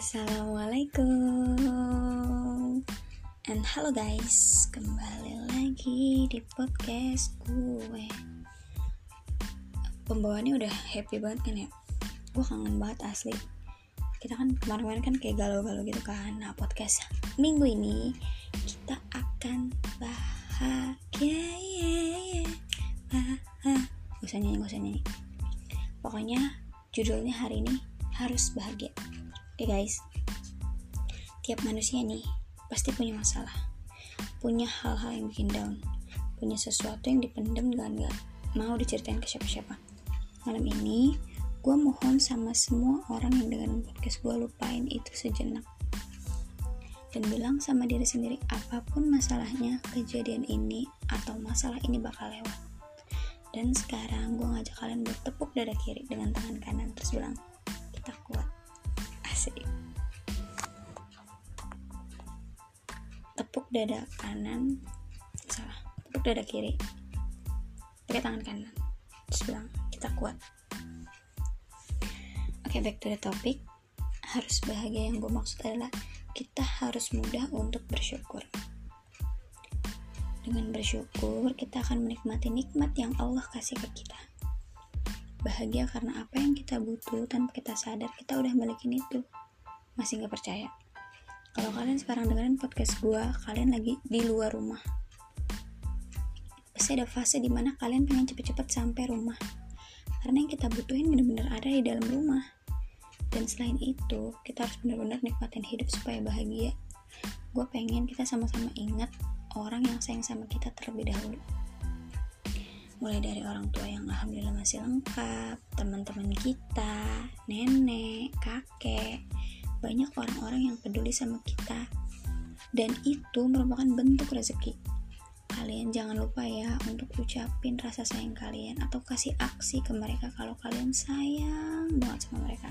Assalamualaikum. And halo guys Kembali lagi di podcast gue. Pembawaannya udah happy banget kan ya? Gue kangen banget asli. Kita kan kemarin-kemarin kan kayak galau-galau gitu kan. Nah podcast minggu ini Kita akan bahagia Gak usah nyanyi, gak usah nyanyi. Pokoknya judulnya hari ini harus bahagia Oke okay guys, tiap manusia nih pasti punya masalah, punya hal-hal yang bikin down, punya sesuatu yang dipendam dan gak mau diceritain ke siapa-siapa. Malam ini, gue mohon sama semua orang yang dengan podcast gue lupain itu sejenak. Dan bilang sama diri sendiri, apa pun masalahnya, kejadian ini atau masalah ini bakal lewat. Dan sekarang gue ngajak kalian bertepuk dada kiri dengan tangan kanan terus bilang, kita kuat asik tepuk dada kanan salah. Tepuk dada kiri. Pakai tangan kanan. Terus bilang kita kuat. Oke okay, back to the topic. Harus bahagia. Yang gue maksud adalah kita harus mudah untuk bersyukur. Dengan bersyukur kita akan menikmati nikmat yang Allah kasih ke kita bahagia karena apa yang kita butuh. Tanpa kita sadar kita udah milikin itu. Masih nggak percaya? Kalau kalian sekarang dengerin podcast gue kalian lagi di luar rumah. Pasti ada fase di mana kalian pengen cepet-cepet sampai rumah. Karena yang kita butuhin bener-bener ada di dalam rumah. Dan selain itu kita harus bener-bener nikmatin hidup supaya bahagia. Gue pengen kita sama-sama ingat orang yang sayang sama kita terlebih dahulu mulai dari orang tua yang alhamdulillah masih lengkap, teman-teman kita, nenek, kakek, banyak orang-orang yang peduli sama kita, dan itu merupakan bentuk rezeki. Kalian jangan lupa ya untuk ucapin rasa sayang kalian atau kasih aksi ke mereka kalau kalian sayang banget sama mereka.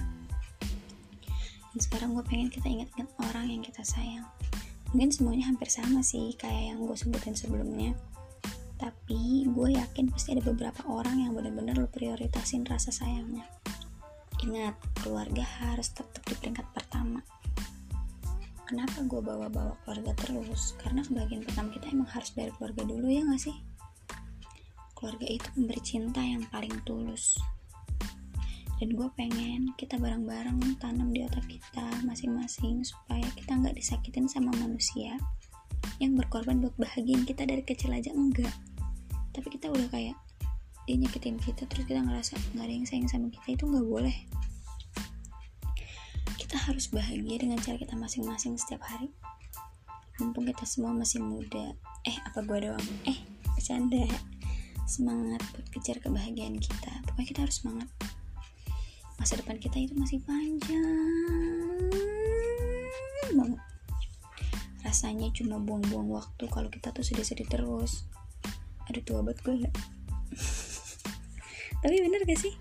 Dan sekarang gue pengen kita ingat-ingat orang yang kita sayang. Mungkin semuanya hampir sama sih kayak yang gue sebutin sebelumnya tapi gue yakin pasti ada beberapa orang yang benar-benar lo prioritasin rasa sayangnya. Ingat keluarga harus tetap di peringkat pertama. Kenapa gue bawa-bawa keluarga terus? Karena kebahagiaan pertama kita emang harus dari keluarga dulu ya gak sih? Keluarga itu memberi cinta yang paling tulus. Dan gue pengen kita bareng-bareng tanam di otak kita masing-masing supaya kita nggak disakitin sama manusia yang berkorban buat bahagian kita dari kecil aja enggak tapi kita udah kayak dia nyakitin kita terus kita ngerasa nggak ada yang sayang sama kita itu nggak boleh. Kita harus bahagia dengan cara kita masing-masing setiap hari. Mumpung kita semua masih muda. Eh apa gua doang? Eh bercanda. Semangat buat kejar kebahagiaan kita. Pokoknya kita harus semangat. Masa depan kita itu masih panjang banget. Rasanya cuma buang-buang waktu kalau kita tuh sedih-sedih terus aduh tua banget gue ya. Tapi bener gak sih?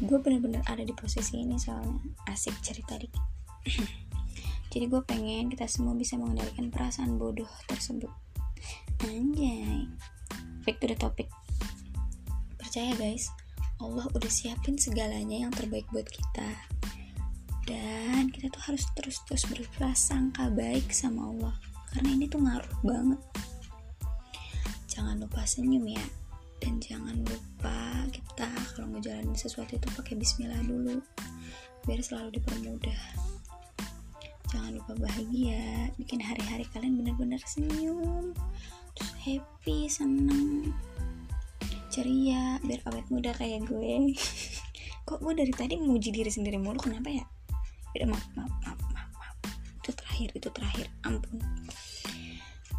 Gue bener-bener ada di posisi ini soalnya. Asik cerita dikit. Jadi gue pengen kita semua bisa mengendalikan perasaan bodoh tersebut. Anjay. Back to the topic. Percaya guys. Allah udah siapin segalanya yang terbaik buat kita. Dan kita tuh harus terus-terus berprasangka baik sama Allah. Karena ini tuh ngaruh banget jangan lupa senyum ya. Dan jangan lupa kita kalau ngejalanin sesuatu itu pakai bismillah dulu biar selalu dipermudah. Jangan lupa bahagia bikin hari-hari kalian benar-benar senyum terus happy seneng ceria biar awet muda kayak gue. Kok gue dari tadi muji diri sendiri mulu kenapa ya? Udah maaf maaf maaf maaf, maaf. itu terakhir itu terakhir. Ampun.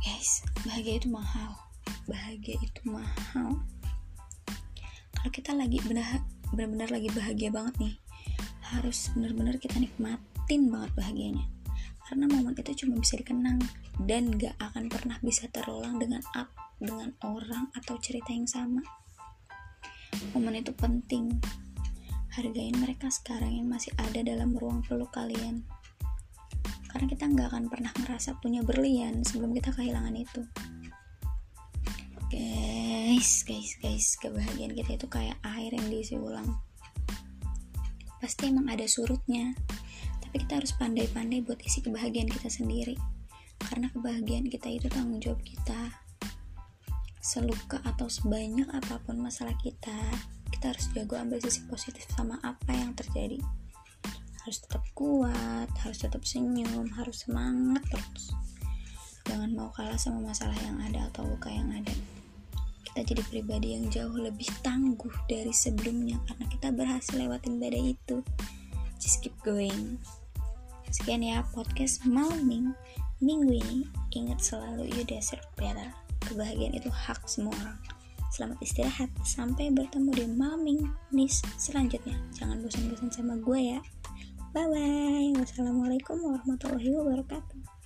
Guys bahagia itu mahal bahagia itu mahal. Kalau kita lagi benar-benar lagi bahagia banget nih harus benar-benar kita nikmatin banget bahagianya. Karena momen itu cuma bisa dikenang dan gak akan pernah bisa terulang dengan up dengan orang atau cerita yang sama. Momen itu penting. Hargain mereka sekarang yang masih ada dalam ruang peluk kalian. Karena kita nggak akan pernah ngerasa punya berlian sebelum kita kehilangan itu guys guys guys kebahagiaan kita itu kayak air yang diisi ulang. Pasti emang ada surutnya. Tapi kita harus pandai-pandai buat isi kebahagiaan kita sendiri. Karena kebahagiaan kita itu tanggung jawab kita. Seluka atau sebanyak apa pun masalah kita kita harus jago ambil sisi positif sama apa yang terjadi. Harus tetap kuat harus tetap senyum harus semangat terus. Jangan mau kalah sama masalah yang ada atau luka yang ada kita jadi pribadi yang jauh lebih tangguh dari sebelumnya karena kita berhasil lewatin badai itu. Just keep going. Sekian ya podcast malam minggu ini ingat selalu you deserve better. Kebahagiaan itu hak semua orang. Selamat istirahat. Sampai bertemu di malam nis selanjutnya. Jangan bosan-bosan sama gue ya. Bye bye wassalamualaikum warahmatullahi wabarakatuh